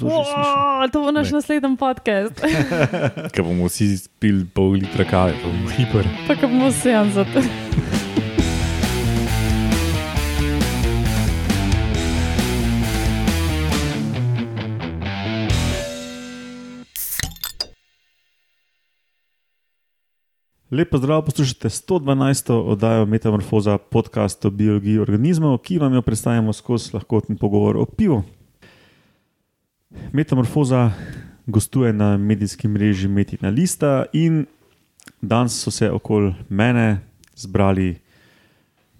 To, wow, to bo naš naslednji podcast. Ker bomo vsi spili pol litra kave, pa bomo hiper. Pa ko bomo vse anzati. Lepo zdrav, poslušate 112. oddajo Metamorfoza, podcast o biologiji organizmov, ki vam jo predstavljamo skozi lahkotni pogovor o pivu. Metamorfoza gostuje na medijskem mreži Metina Lista in danes so se okoli mene zbrali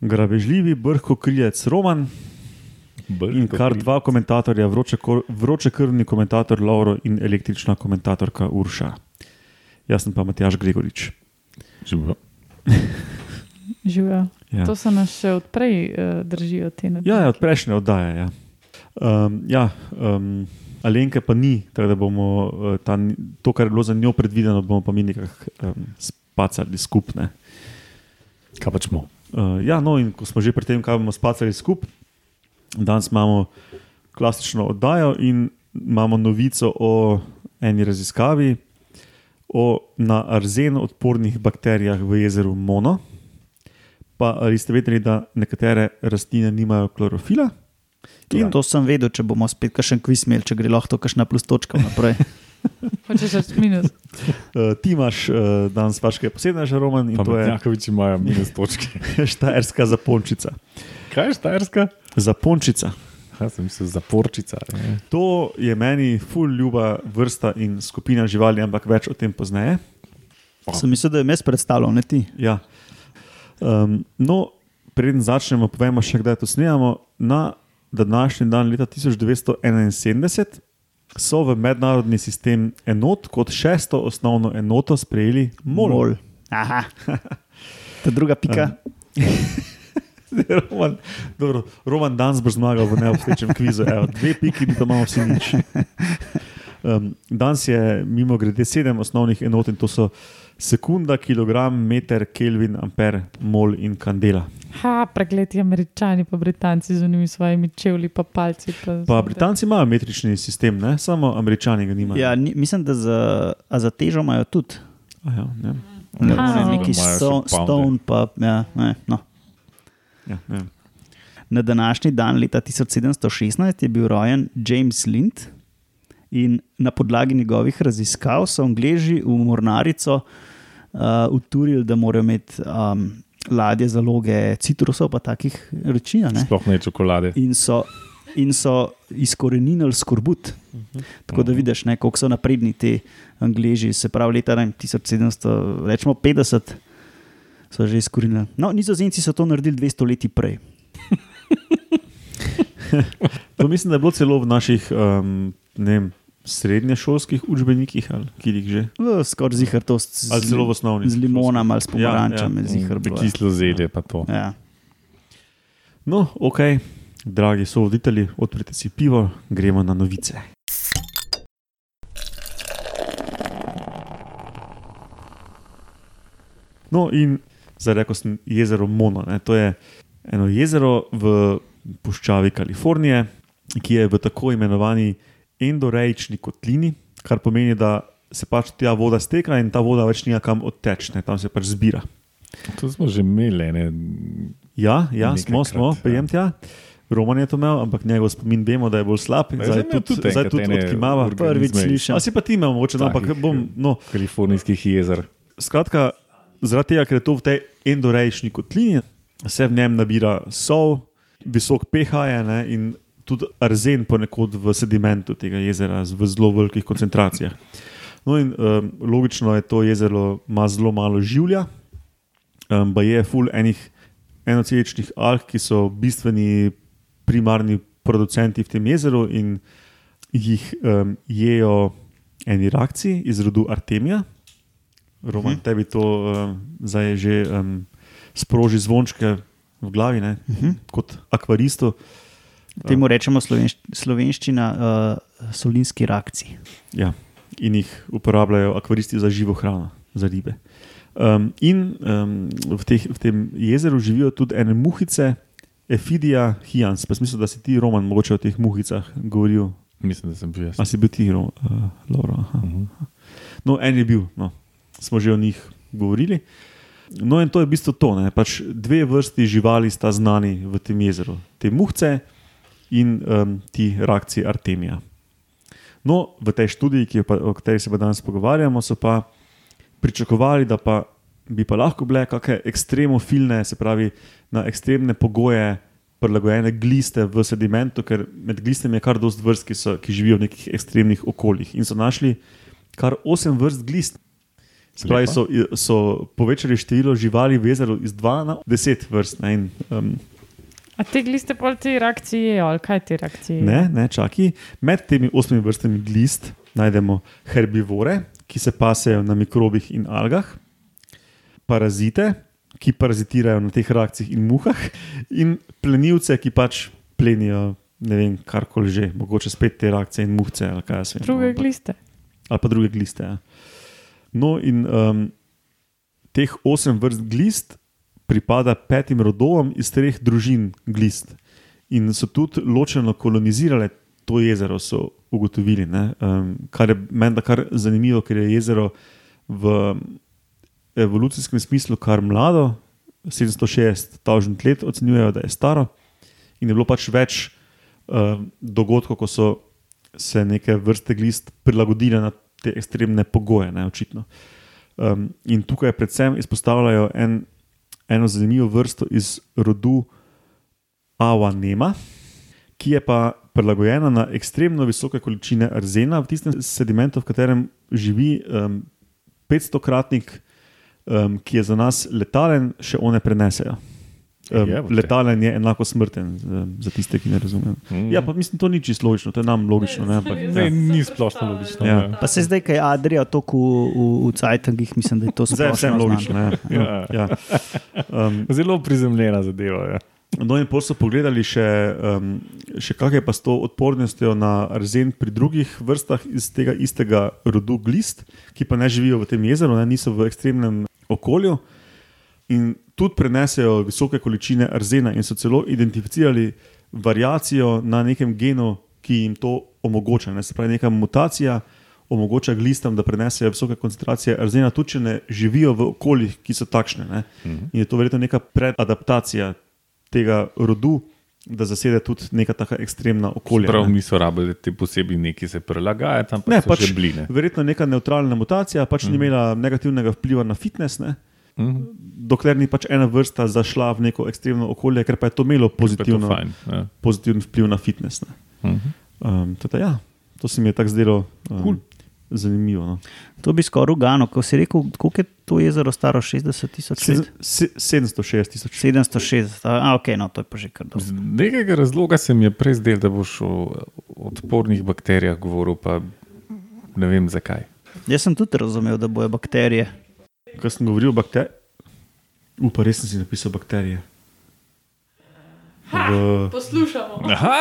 grabežljivi brhko krilec Roman in kar dva komentatorja, vroče krvni komentator Lauro in električna komentatorka Urša. Jaz sem pa Matjaš Gregorič. Živijo. Živijo. Ja. To so nas še odprej uh, držijo te nedelje. Ja, ja, od prejšnje oddaje. Ja. Um, ja, um, Alenke pa ni, tako da bomo uh, ta, to, kar je bilo za njo predvideno, bomo pa mi nekako um, spacali skupne. Kaj pač smo? Uh, ja, no, in ko smo že pri tem, kaj bomo spacali skupaj, danes imamo klasično oddajo in imamo novico o eni raziskavi o na arzen odpornih bakterijah v jezeru Mono. Pa ali ste vedeli, da nekatere rastline nimajo klorofila? In to sem vedel, če bomo spet kakšen kviz imeli, če gre lahko kakšna plus točka naprej. Hočeš reči minus. Uh, ti imaš uh, danes vaške posebne že roman in Pa to je Jakovič imajo minus točke. štajerska zapončica. Kaj je štajerska? Zapončica. Jaz sem mislil zaporčica. ne. To je meni ful ljuba vrsta in skupina živali, ampak več o tem pozneje. Sem mislil, da je mes predstavljal, ne ti. Ja. Um, no, preden začnemo, povemo še, kdaj to snemamo. Na današnji dan, leta 1971, so v mednarodni sistem enot kot šesto osnovno enoto sprejeli MOL. Mol. Aha. Ta druga pika. Roman, dobro, Roman danes bo zmagal v neobstečem kvizu. Evo, dve piki, pa imamo vsi nič. Um, danes je mimo grede sedem osnovnih enot in to so sekunda, kilogram, meter, kelvin, amper, mol in kandela. Ha, pregledi američani, pa britanci z unimi svojimi čevlji, pa palci. Pa, Pa Britanci imajo metrični sistem, ne? samo američani ga nimajo. Ja, ni, mislim, da za, za težo imajo tudi. A Ja, ne. Ne, Aha. ne, neki stone, pa ja, ne, no. Ja, ne. Na današnji dan, leta 1716, je bil rojen James Lind in na podlagi njegovih raziskav so Angleži v mornarico uh, uturili, da morajo imeti um, ladje zaloge citrusov, pa takih reči. a ne. Sploh ne čokolade. In so, in so izkoreninili skorbut. Tako da vidiš, ne, koliko so napredni ti Angleži, se pravi, leta ne, vem, 1700, rečemo 50, so že izkorenili. No, Nizozemci so to naredili 200 let prej. To mislim, da je bilo celo v naših um, ne vem, srednješolskih učbenikih, ali kjer jih že. V, Skoraj zihar to s, Ali celo v osnovni. z limonami ali s pomarančami, Ja, ja, ja. zihar bilo. je. Kislo zelje pa to. Ja. No, ok, dragi sovoditelji, odprite si pivo, gremo na novice. No, in zdaj rekel sem jezero Mono. Ne? To je eno jezero v puščavi Kalifornije, ki je v tako imenovani endorejčni kotlini, kar pomeni, da se pač tja voda steka in ta voda več nija kam odteč, ne? tam se pač zbira. To smo že imeli. Ne? Ja, ja smo, Nekajkrat, smo, ja. prijem tja. Roman je to imel, ampak njegov spomin vemo, da je bolj slab. in Zdaj zdaj tudi, tudi zdaj tudi odkimava. Prvič slišim. A si pa ti imel, mogoče, no, ampak Takih, bom. No, Kalifornijskih jezer. skratka, zaradi tega, ker je to v tej endorejčni kotlini, se v njem nabira sol, visok pH je ne, in tudi arzen ponekod v sedimentu tega jezera v zelo velikih koncentracijah. No in um, logično je to jezero, ima zelo malo življa, um, pa je full enih enoceličnih alg, ki so bistveni primarni producenti v tem jezeru in jih um, jejo eni rakci iz rodu Artemija. Roman, Mhm. tebi to um, zdaj že um, sproži zvončke v glavi, ne? Mhm. kot akvaristu. Temu rečemo slovenš, slovenščina uh, solinski rakci. Ja, in jih uporabljajo akvaristi za živo hrano, za ribe. Um, in um, v, teh, v tem jezeru živijo tudi ene muhice, Efidija hians. Pa sem mislil, da si ti, Roman, mogoče o teh muhicah govoril Mislim, da sem bil jaz. A si bil ti, uh, Laura? Aha. Mhm. No, en je bil, no. smo že o njih govorili. No, in to je v bistvu to. Ne? Pač dve vrsti živali sta znani v tem jezeru, te muhce in um, ti rakci Artemija. No, v tej študiji, ki pa, o kateri se danes pogovarjamo, so pa pričakovali, da pa bi pa lahko bile kakšne ekstremofilne, se pravi na ekstremne pogoje. Prilagojene gliste v sedimentu, ker med glistami je kar dosti vrst, ki, so, ki živijo v nekih ekstremnih okoljih. In so našli kar osem vrst glist. Se pravi, Lepa. so, so povečali število živali v jezeru iz 2 na 10 vrst. Ne, in, um, A te gliste pol te reakcije, ali kaj te reakcije? ne, ne, čaki. Med temi osmimi vrstami glist najdemo herbivore, ki se pasejo na mikrobih in algah, parazite, ki parazitirajo na teh reakcijah in muhah, in plenilce, ki pač plenijo. Ne vem, karkoli že, mogoče spet te reakcije in muhce. Ali, vem, Druge ampak- gliste. ali pa druge gliste. Ja. No, in um, teh osem vrst glist pripada petim rodovom iz treh družin glist. In so tudi ločeno kolonizirale to jezero, so ugotovili. ne. Um, kar je meni kar zanimivo, ker je jezero v evolucijskem smislu kar mlado, 760 tavžent let ocenjujejo, da je staro. In je bilo pač več uh, dogodkov, ko so se neke vrste glist prilagodile na te ekstremne pogoje, ne, očitno. Um, in tukaj predvsem izpostavljajo en, eno zanimivo vrsto iz rodu Awanema, ki je pa prilagojena na ekstremno visoke količine arzena v tistem sedimentu, v katerem živi um, 500-kratnik, um, ki je za nas letalen, še one prenesejo. Um, Jebote. letalen je enako smrten, um, za tiste, ki ne razumejo. Mm. Ja, pa mislim, to ni čisto logično, to je nam logično. Ne, ampak, Ne, ja. ni splošno logično. Ja. ne. Pa se zdaj, kaj Adrija toku v, v, v Cajtangih, mislim, da je to je splošno logično. Ne, ja, ja. Um, Zelo prizemljena zadeva. Ja. no, in pol so pogledali še, um, še kaj je pa s to odpornostjo na arzen pri drugih vrstah iz tega istega rodu glist, ki pa ne živijo v tem jezeru, ne, niso v ekstremnem okolju. In tudi prenesejo visoke količine arzena, in so celo identificirali variacijo na nekem genu, ki jim to omogoča. Ne? Se pravi, neka mutacija omogoča glistam, da prenesejo visoke koncentracije arzena, tudi če ne živijo v okoljih, ki so takšne. Ne? In je to verjetno neka predadaptacija tega rodu, da zasede tudi neka taka ekstremna okolja. Prav ne. niso rabili te posebej neki se prilagajati, ampak Ne, ne, pač pač bline. Verjetno neka neutralna mutacija pač ni imela negativnega vpliva na fitness. Ne? Mhm. dokler ni pač ena vrsta zašla v neko ekstremno okolje, ker pa je to imelo je to pozitivno, fajn, ja. pozitiven vpliv na fitness. Ne. Mhm. Um, teda, ja, to se mi je tako zdelo um, Cool. zanimivo. No. To bi skoraj ugano, ko si rekel, koliko je to jezero staro, 60 tisoč let? se, 706 tisoč. 760, a ok, no to je pa že kar dobro. Z nekega razloga se mi je prej zdel, da boš o odpornih bakterijah govoril, pa ne vem zakaj. Jaz sem tudi razumel, da bojo bakterije. Ko sem govoril o bakterijah, upa, res sem si napisal bakterije. V, Poslušamo. Aha,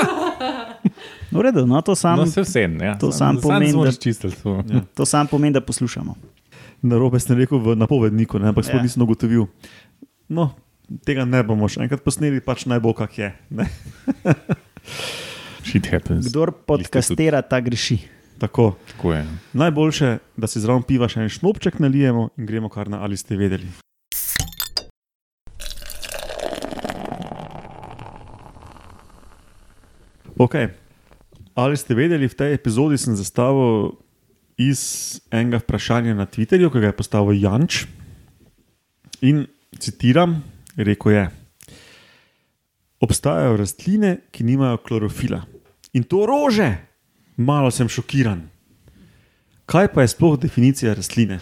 V redu, no to sam, no, se vse en. Ja. to sam pomeni, da- čistil. Ja. to sam pomeni, da poslušamo. na robe sem rekel v napovedniku, ne, ampak sploh Ja. nisem ugotovil. No, tega ne bomo še enkrat posneli, pač naj bo kak je. Kdor podkastira, ta greši. Tako. Tako je. Najboljše, da si zraven piva še en šnopček nalijemo in gremo kar na ali ste vedeli. Ok. Ali ste vedeli, v tej epizodi sem zastavil iz enega vprašanja na Twitterju, ki ga je postavil Janč. In citiram, rekel je: Obstajajo rastline, ki nimajo klorofila. In to rože! Malo sem šokiran. Kaj pa je sploh definicija rastline?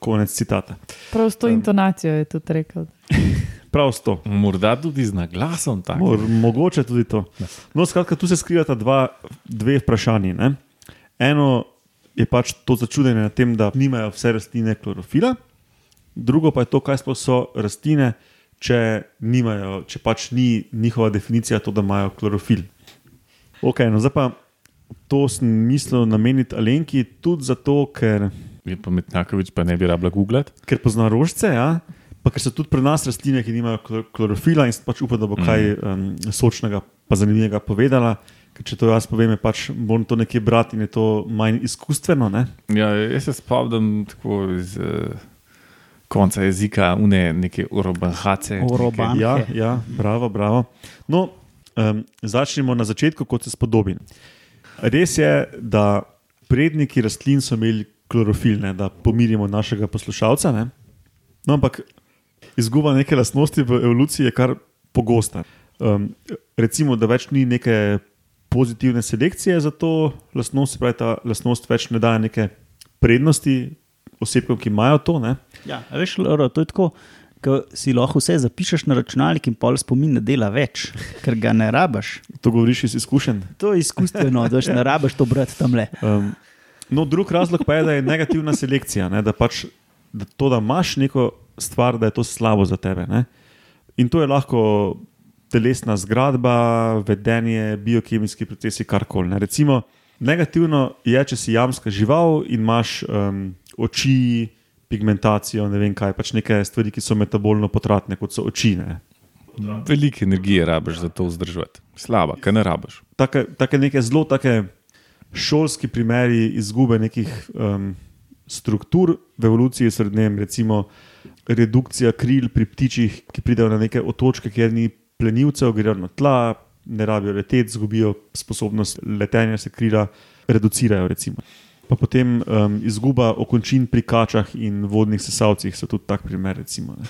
Konec citata. Prav s to intonacijo je tudi rekel. Prav s to. Morda tudi z naglasom tako. Mor, mogoče tudi to. No, skratka, tu se skrivata dva, dve vprašanji. Ne? Eno je pač to začudenje nad tem, da nimajo vse rastline klorofila, drugo pa je to, kaj sploh so rastline, če, nimajo, če pač ni njihova definicija to, da imajo klorofil. Ok, no zdaj pa to sem mislil nameniti Alenki tudi zato, ker, Je pa Metnakovič pa ne bi rabila googlati. ker pozna rožce, ja? pa ker so tudi pri nas rastline, ki nimajo klor- klorofila in pač upal, da bo kaj um, sočnega pa zanimivega povedala, Ker če to jaz povem, je pač moram to nekje brati in je to manj izkustveno. Ne? Ja, jaz se spomnim tako iz uh, konca jezika, une neke urobanhace. Oroban. Ja, ja, bravo, bravo. No, um, začnemo na začetku, kot se spodobi. Res je, da predniki rastlin so imeli klorofil, ne, da pomirimo našega poslušalca. Ne? No, ampak izguba neke lastnosti v evoluciji je kar pogosta. Um, recimo, da več ni neke pozitivne selekcije za to lastnost, se pravi, ta lastnost več ne daje neke prednosti osebam, ki imajo to. Ne? Ja, veš, Loro, to je tako, ko si lahko vse zapišeš na računalnik in pol spomin ne dela več, ker ga ne rabiš. To govoriš iz izkušenj. To je izkustveno, da ne rabiš to brati tam le. Um, no, drug razlog pa je, da je negativna selekcija, ne, da pač da to, da imaš neko stvar, da je to slabo za tebe. Ne. In to je lahko telesna zgradba, vedenje, biokemijski procesi, karkoli. ne. Recimo, negativno je, če si jamska žival in imaš um, oči, pigmentacijo, ne vem kaj, pač neke stvari, ki so metabolno potratne, kot so oči. Ne. Veliko energije rabiš za to vzdrževati. Slaba, kaj ne rabiš. take, take neke zelo take šolski primeri izgube nekih um, struktur v evoluciji, srednjem, recimo redukcija kril pri ptičih, ki pridejo na neke otočke, kjer ni plenilcev, grejo na tla, ne rabijo leteti, izgubijo sposobnost letenja, se krila reducirajo. Recimo. Pa potem um, izguba okončin pri kačah in vodnih sesalcih so tudi tak primer. Recimo, ne.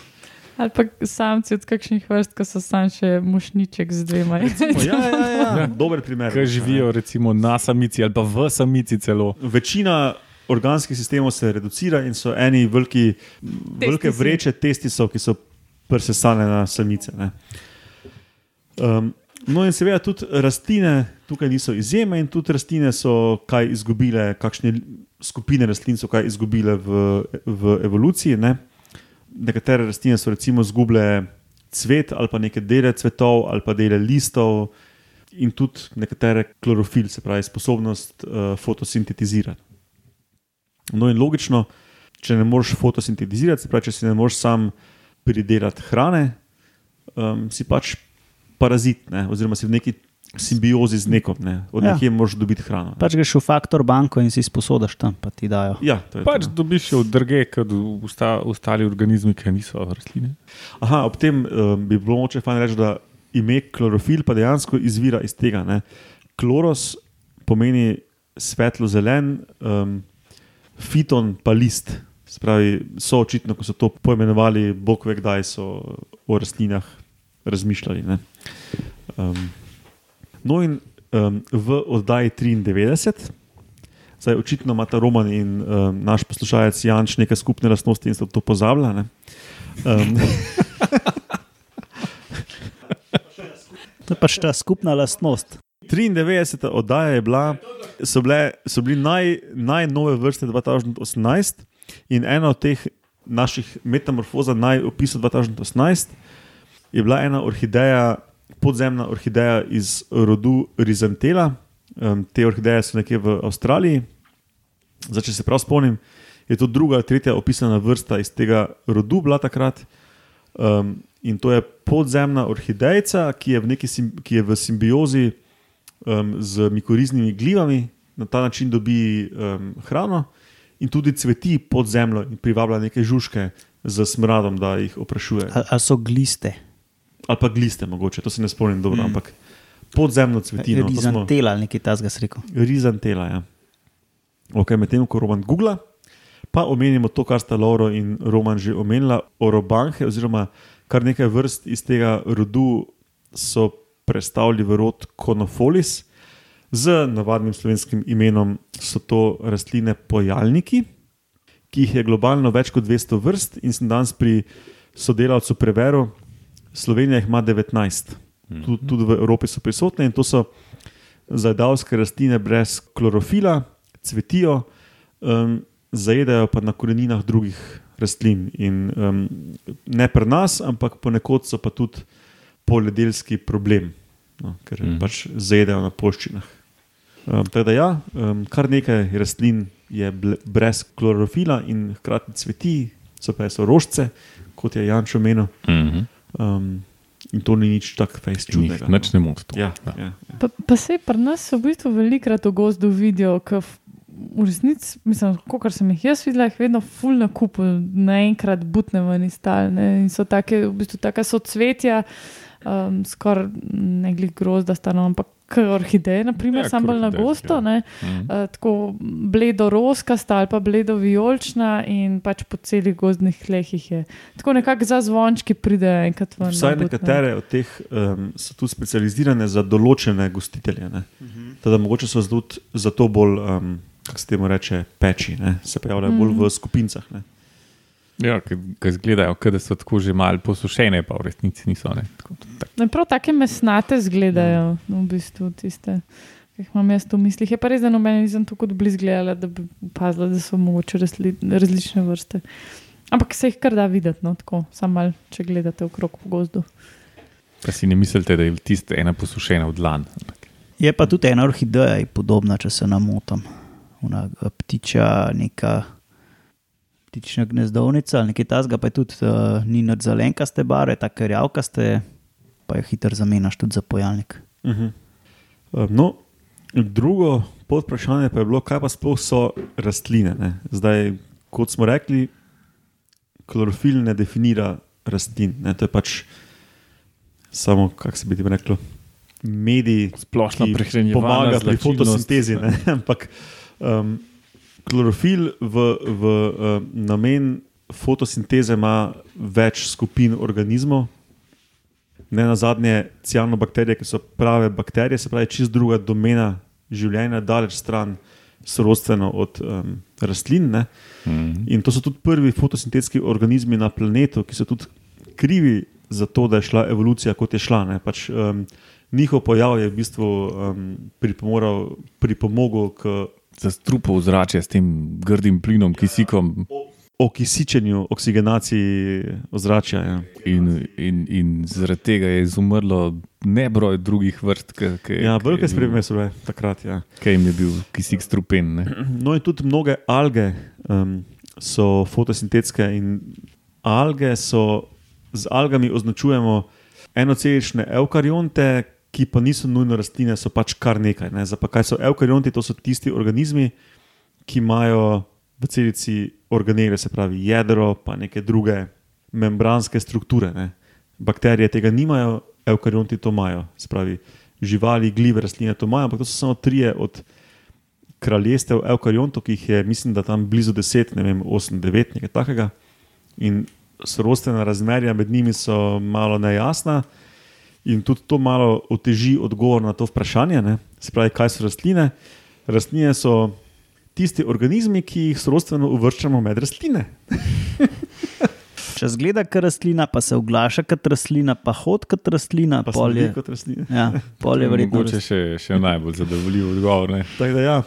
Ali pa samci od kakšnih vrst, ko so sam še mušniček z dvema. O, ja, ja, ja, ja. Dober primer. Kaj živijo recimo na samici ali pa v samici celo. Večina organskih sistemov se reducira in so eni veliki, velike Testisi. vreče testisov, ki so presesane na samice. ne. Um, no, in seveda tudi rastline tukaj niso izjeme, in tudi rastline so kaj izgubile, kakšne skupine rastlin so kaj izgubile v, v evoluciji. Ne. Nekatere rastline so recimo izgubile cvet ali pa neke dele cvetov ali pa dele listov. In tudi nekatere klorofil, se pravi, sposobnost uh, fotosintetizirati. No, in logično, če ne moreš fotosintetizirati, se pravi, če si ne moreš sam pridelati hrane, um, si pač parazit, ne? oziroma si v neki simbiozi z nekom, ne? od Ja. nekje moraš dobiti hrano. ne. Pač greš v faktor banko in si sposodaš tam, pa ti dajo. Ja, to je Pač to. dobiš jo od drge, kot usta, ostali organizmi, ki niso rastline. Aha, ob tem um, bi bilo moče fajn reči, da ime klorofil pa dejansko izvira iz tega. Ne? Kloros pomeni svetlo-zelen, um, fiton pa list. Spravi, so očitno, ko so to poimenovali, bog ve, kdaj so o rastlinah razmišljali. ne. Um, no, in um, v oddaji 93, zdaj očitno imata Roman in um, naš poslušalec Janč neke skupne lastnosti in so to pozabljali. Um, To je pač ta skupna lastnost. 93. oddaja je bila, so, bile, so bili naj, najnove vrste 2018 in ena od teh naših metamorfoza, najopisov 2018, je bila ena orhideja, podzemna orhideja iz rodu Rizantela. Um, te orhideje so nekje v Avstraliji. Zdaj, če se prav spomnim, je to druga, tretja opisana vrsta iz tega rodu bila takrat. Um, in to je podzemna orhidejca, ki je v, sim- ki je v simbiozi um, z mikoriznimi glivami, na ta način dobi um, hrano in tudi cveti pod zemljo in privablja neke žužke z smradom, da jih oprašuje. Ali so gliste, Ali pa gliste, mogoče, to se ne spomnim dobro, mm. ampak podzemno cveti. No, to smo- rizantela ali nekaj tasga sreko. Rizantela. Ja. Okay, Medtem ko Roman googla, pa omenimo to, kar sta Lauro in Roman že omenila, orobanhe, oziroma kar nekaj vrst iz tega rodu so predstavili v rod Konofolis. Z navadnim slovenskim imenom so to rastline pojalniki, ki jih je globalno več kot 200 vrst, in sem danes pri sodelavcu preveril, Slovenija jih ima 19, tudi, tudi v Evropi so prisotne in to so zajedavske rastline brez klorofila, cvetijo, um, zajedajo pa na koreninah drugih rastlin. In, um, ne pri nas, ampak ponekod so pa tudi poljedelski problem, no, ker Mhm. mm. pač zajedajo na poščinah. Um, tako da ja, um, kar nekaj rastlin je brez klorofila in hkrati cveti, so pa so rožce, kot je Janč omenil. Mhm. Um, In to ni nič tako fejs čudnega. nič ne moti. to. Ja, Ja. ja. Pa, pa se pri nas v bistvu velikrat v gozdu vidijo, ker v resnici, mislim, kot sem jih jaz videla, jih vedno ful na kupu, naenkrat butne ven iz tal. Ne? In so take, v bistvu taka so cvetja, um, skoraj ne glih grozda stano, ampak kot orhideje, naprimer, Ja, ja, sam bolj na gosto. ja. Ne? Mhm. Uh, tako bledo roskasta ali pa bledo vijolična, in pač po celih gozdnih tleh jih je. Tako nekako za zvončki pridejo enkrat ven. Vsaj butne. nekatere od teh um, so tudi specializirane za določene gostitelje. ne. Teda mogoče so zato, bolj, um, kako se temu reče, peči, ne? se pojavljajo bolj v skupincah. Ne? Ja, ki izgledajo, da so tako že malo posušene, pa v resnici niso. Ne, tako, tak. Ne, prav take mesnate izgledajo, v bistvu tiste, ki jih imam jaz v mislih. Je pa res, da noben nisem tako blizu gledala, da bi opazila, da so mogoče razli, različne vrste. Ampak se jih kar da videti, no, tako, samo malo, če gledate okrog po gozdu. Pa si ne mislite, da je tista ena posušena v dlan. Je pa tudi ena orhideja, podobna, če se namotam. Ona eh, ptiča, neka ptična gnezdovnica ali nekaj tasga, pa je tudi uh, ni nad zelenkaste barve, tako rjavkaste, pa jo hitro zamenjaš tudi za pojalnik. Uh -huh. um, no, drugo podvprašanje pa je bilo, kaj pa sploh so rastline. Ne? Zdaj, kot smo rekli, klorofil ne definira rastlin. Ne? To je pač samo, kako se bi ti reklo, medij, Splošno prehranjevanje. pomaga pri fotosintezi. ne. Ampak um, klorofil v, v um, namen fotosinteze ima več skupin organizmov. Ne na zadnje, cianobakterije, ki so prave bakterije, se pravi, čist druga domena življenja, daleč stran, sorodstveno od um, rastlin. Ne? Mm. In to so tudi prvi fotosintetski organizmi na planetu, ki so tudi krivi za to, da je šla evolucija kot je šla. ne. Pač, um, njihov pojav je v bistvu um, pripomogel k Zastrupal zrače s tem grdim plinom, kisikom okisičenju, oksigenaciji ozračja. Ja. in, in, in zaradi tega je izumrlo nebroj drugih vrst, ki, ki, Ja, velike spremembe so bile takrat. Ja. Ki jim je bil kisik strupen. Ne? No, in tudi mnoge alge um, so fotosintetske, in alge so, z algami označujemo enocelične eukarionte, ki pa niso nujno rastline, so pač kar nekaj. Ne? Zdaj pa kaj so eukarionti? To so tisti organizmi, ki imajo v celici organele, se pravi jedro, pa neke druge membranske strukture. Ne? Bakterije tega nimajo, eukarionti to imajo. Se pravi, živali, gljive, rastline to imajo, ampak to so samo trije od kraljestev eukariontov, ki jih je, mislim, da tam blizu 10, ne vem, 8, 9, nekaj takega. In sorodstvena razmerja med njimi so malo nejasna, in tudi to malo oteži odgovor na to vprašanje. Ne? Se pravi, kaj so rastline? Rastline so tisti organizmi, ki jih sorodstveno uvrščamo med rastline. Če zgleda kot rastlina, pa se oglaša kot rastlina, pa hod kot rastlina, Pa pol je, kot rastline. ja, pol je verjetno. Mogoče še, še najbolj zadovoljiv odgovor. Ne? Tako da, ja,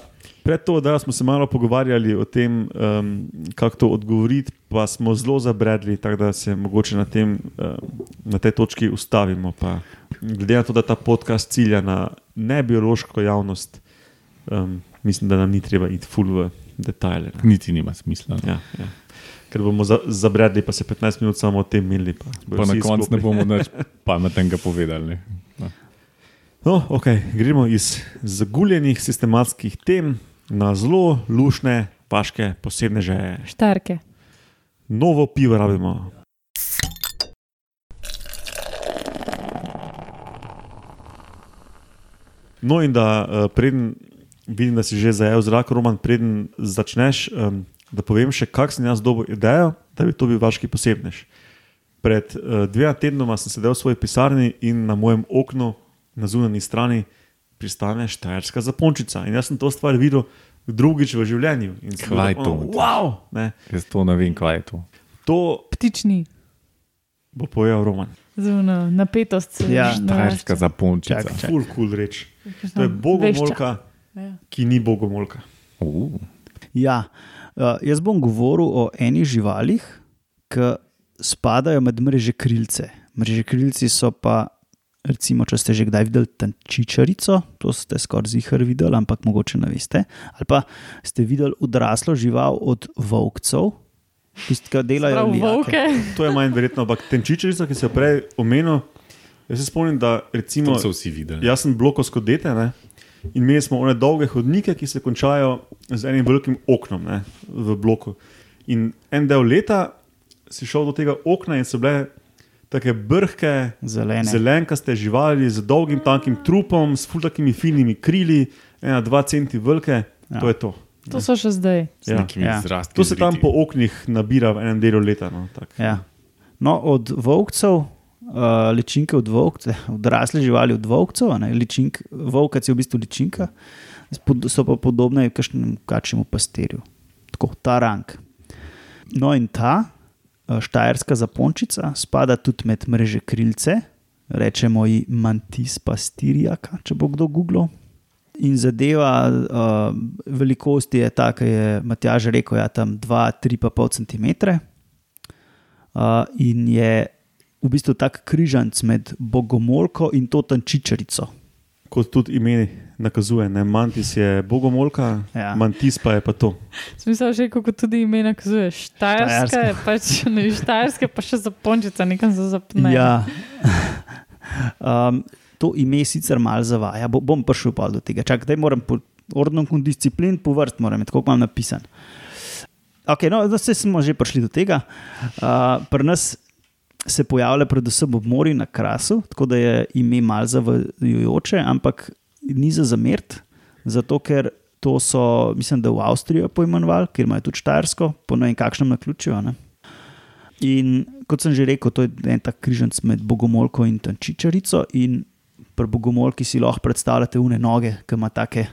pred to, da smo se malo pogovarjali o tem, um, kako to odgovoriti, pa smo zelo zabredli, tako da se mogoče na, tem, um, na tej točki ustavimo. Pa, glede na to, da ta podcast cilja na nebiološko javnost, um, mislim, da nam ni treba iti ful v detajle. ne. Niti nima smisla. ne. Ja, ja. Ker bomo za, zabredli, pa se 15 minut samo o tem imeli. Pa, Pa na koncu ne bomo nič pametnega povedali. No, okay, gremo iz zaguljenih sistematskih tem na zelo lušne, vaške, posebne že. Štarke. Novo pivo rabimo. No, in da uh, preden vidim, da si že zajel zrak, Roman, preden začneš, um, da povem še, kak sem jaz dobil idejo, da bi to bil vaški posebnež. Pred uh, dvema tednoma sem sedel v svoji pisarni in na mojem oknu, na zunanji strani, pristane štajerska zapončica. In jaz sem to stvar videl drugič v življenju. Kaj tako, to? Wow! Ne, Jaz to ne vem, kaj je to. to Ptični, bo povedal Roman. zunaj napetost. se Ja. Štajerska zapončica. Čakaj, čakaj. Ful, cool reč. To je bogomolka, Ja. ki ni bogomolka. Uh, Ja, uh, jaz bom govoril o enih živalih, ki spadajo med mreže krilce. Mreže krilci so pa, recimo, če ste že kdaj videli tančičarico, to ste skoraj zihar videli, ampak mogoče ne veste. Ali pa ste videli odraslo žival od volkcev, tisti, ki delajo lijake. volke. To je manj verjetno, ampak tenčičarica, ki se je prej omenil, Jaz se spomnim, da recimo, To so vsi videli. jaz sem blokovsko dete ne? in imeli smo one dolge hodnike, ki se končajo z enim velikim oknom ne? v bloku. In en del leta si šel do tega okna in so bile tako brhke, Zelene. zelenkaste živali z dolgim, tankim trupom, s fultakimi finimi krili, ena, dva centi velike, Ja. to je to. To so še zdaj. Z Ja. nekimi Ja. izrasti. To se tam po oknih nabira v enem delu leta. No, tak. Ja. No, od volkcev, uh, ličinke od volkcev, odrasle živali od volkcev, a ne, ličink, volkac je v bistvu ličinka, spod- so pa podobne kakšnemu kačjemu pastirju. Tako, ta rang. No, in ta štajerska zapončica spada tudi med mreže krilce, rečemo ji mantis pastirijaka, če bo kdo googlal. In zadeva uh, velikosti je ta, ki je Matjaž rekel, ja, tam 2-3,5 cm. Uh, in je v bistvu tak križanc med bogomolko in to tančičarico. Kot tudi ime nakazuje, ne? mantis je bogomolka, Ja. mantis pa je pa to. Smisel že, kako tudi ime nakazuje. Štajerska Štajerska. je pač, ne, štajerska pa še zapončica, nekam se zapne. Ja. um, to ime sicer malo zavaja, Bo, bom prišel pa do tega. Čakaj, zdaj moram po ordnom disciplin, po vrst moram, tako imam napisan. Okay, no, zdaj smo že prišli do tega. Uh, pri nas se pojavlja predvsem ob morju na krasu, tako da je ime malo zavajajoče, ampak ni za zamert, zato ker to so, mislim, da v Avstriji poimenovali, kjer imajo tudi Štajersko, po ne vem kakšnem naključju. a Ne? In kot sem že rekel, to je en tak križanc med bogomolko in tančičarico. In pri bogomolki si lahko predstavljate une noge, ki ima take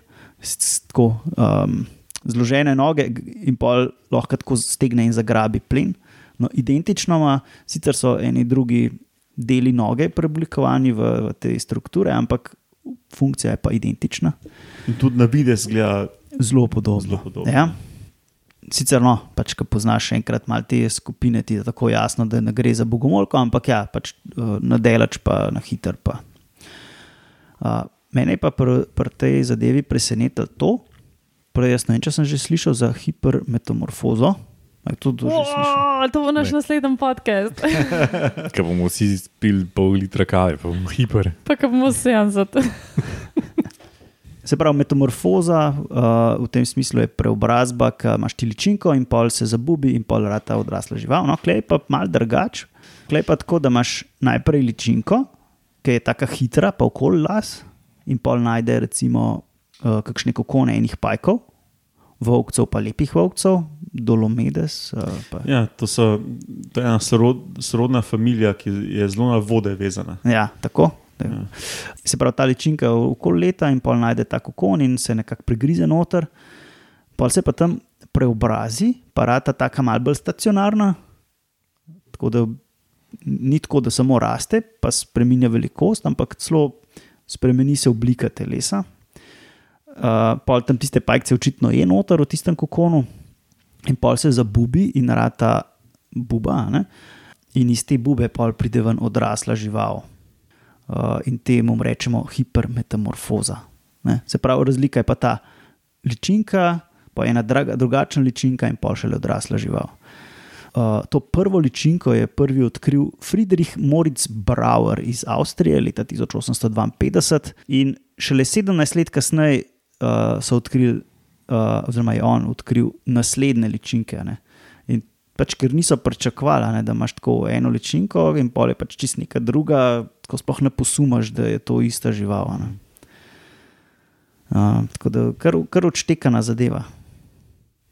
tako, um, zložene noge in pa lahko tako stegne in zagrabi plen. No, identično ima, sicer so eni drugi deli noge preoblikovani v, v te strukture, ampak funkcija je pa identična. In tudi na videz gleda Zelo podobno. zelo podobno. Ja. Sicer, no, pač, ko poznaš enkrat malo te skupine, ti je tako jasno, da ne gre za bogomolko, ampak ja, pač uh, na delač, pa na hiter. Pa. Uh, mene je pa pri pr tej zadevi presenetilo to, prej jaz ne vem, če sem že slišal za hipermetamorfozo. Je to že slišal? Wow, to bo naš Ne. naslednji podcast. Ker bomo vsi spili pol litra kave, pa bomo hiper. Pa ko bomo 70. Se pravi, metamorfoza uh, v tem smislu je preobrazba, ki imaš ti ličinko in pol se zabubi in pol rata odrasla žival. No, klej pa mal drugač. Klej pa tako, da imaš najprej ličinko, ki je tako hitra, pa okoli las in pol najde recimo uh, kakšne kokone enih pajkov, volkcev pa lepih volkcev, dolomedes. Pa, Ja, to, so, to je ena sorod, sorodna familija, ki je zelo na vode vezana. Ja, tako. Ja. Se pravi, ta ličinka okoli leta in pol najde ta kokon in se nekako prigrize noter, pol se pa tam preobrazi, pa rata taka malce bolj stacionarna. Tako da ni tako, da samo raste, pa spremenja velikost, ampak celo spremeni se oblika telesa. Uh, pol tam tiste pajkce očitno je noter v tistem kokonu, in pol se zabubi in rata buba, ne? in iz te bube pol pride ven odrasla žival. Uh, in temu rečemo hipermetamorfoza. Ne? Se pravi, razlika je pa ta ličinka, pa ena draga, drugačna ličinka in pol šele odrasla žival. Uh, to prvo ličinko je prvi odkril Friedrich Moritz Brauer iz Avstrije leta 1852 in šele 17 let kasneje uh, so odkrili, uh, oziroma je on odkril naslednje ličinke. Ne? In pač, ker niso pričakovali, ne, da imaš tako eno ličinko in pol je pač čist neka druga, ko sploh ne posumaš, da je to ista žival. ne. Uh, tako da kar, kar odštekana zadeva.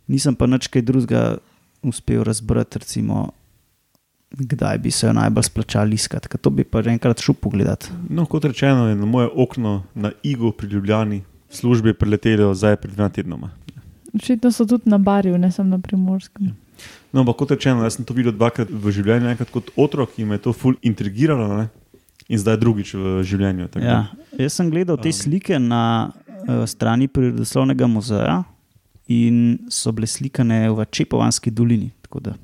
Nisem pa nič kaj drugega uspel razbrati, recimo, kdaj bi se jo najbolj splačali iskati. To bi pa že enkrat šel pogledat. No, kot rečeno, je na moje okno na Igu pri Ljubljani službi priletelo zdaj pred dvema tednoma. Očitno so tudi na barju, ne samo na primorskem. No, ampak kot rečeno, jaz sem to videl dvakrat v življenju, enkrat kot otrok in me je to ful intrigiralo, ne? in zdaj drugič v življenju. Ja, jaz sem gledal te Um. slike na uh, strani Prirodoslovnega muzeja in so bile slikane v Čepovanski dolini. tako da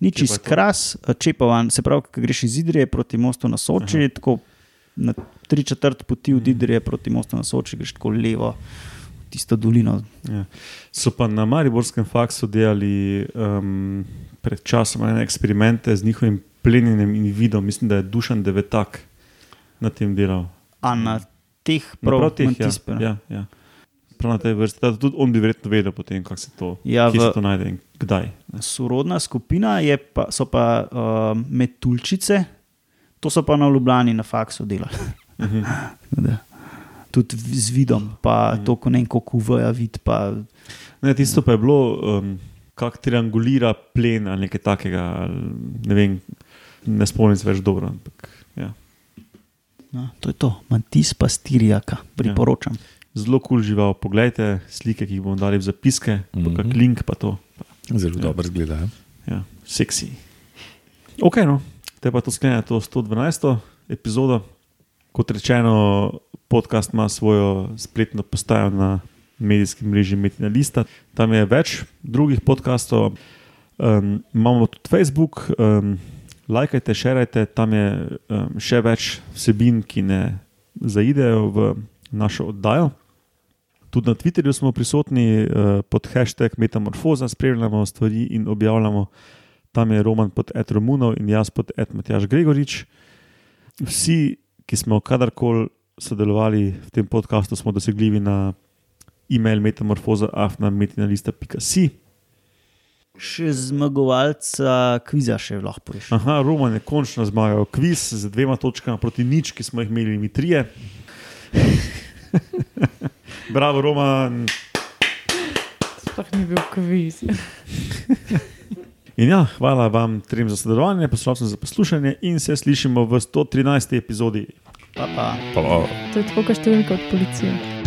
Ni pa čist kras, eh, Čepovan, se pravi, ko greš iz Idrije proti mostu na Soči, Aha. tako na tri četrt poti od Mhm. Idrije proti mostu na Soči, greš tako levo, tisto dolino. Ja. So pa na Mariborskem faksu delali um, pred časom ene eksperimente z njihovim plenjenjem in vidom, mislim, da je Dušan Devetak na tem delal. A na teh Na prav, prav teh, Mantispe, ja, ne? ja, ja. Prav na tej vrsti. Da, tudi on bi verjetno vedel, potem, kako se to, Ja, v- se to najde in kdaj. ne. Sorodna skupina pa, so pa uh, metulčice, to so pa na Ljubljani na faksu delali. Mhm. Da. Tudi z vidom, pa to, ko ne vem, kako uvaja vid. Pa, Ne, tisto pa je bilo, um, kako triangulira plen ali nekaj takega. Ali, ne vem, ne spomnim se več dobro. Ampak, ja. no, to je to, mantis pa stirijaka, priporočam. Zelo kul cool žival. Poglejte slike, ki jih bomo dali v zapiske, mm Mhm. -hmm. pa kak link pa to. Zelo Ja. dobro zgleda. ja. Ja, seksi. Ok, no, te pa to sklene to 112. epizodo. Kot rečeno, podcast ima svojo spletno postajo na medijskem mreži Metina Lista. Tam je več drugih podkastov. Um, imamo tudi Facebook, um, lajkajte, šerajte, tam je um, še več vsebin, ki ne zaidejo v našo oddajo. Tudi na Twitterju smo prisotni uh, pod hashtag Metamorfoza, spremljamo stvari in objavljamo. Tam je Roman pod Ed Romunov in jaz pod Ed Matjaš Gregorič. Vsi, ki smo kadarkoli sodelovali v tem podkastu, smo dosegljivi na e-mail metamorfoza.afnametinalista.si. Še zmagovalca kviza še lahko poveš. Aha, Roman je končno zmagal kviz z dvema točkama proti nič, ki smo jih imeli mi trije. Bravo, Roman. Sploh ni bil kviz. In ja, hvala vam trem za sodelovanje, poslušalcem za poslušanje in se slišimo v 113. epizodi. Pa, pa. Pa, To je tako, kot številka od policije.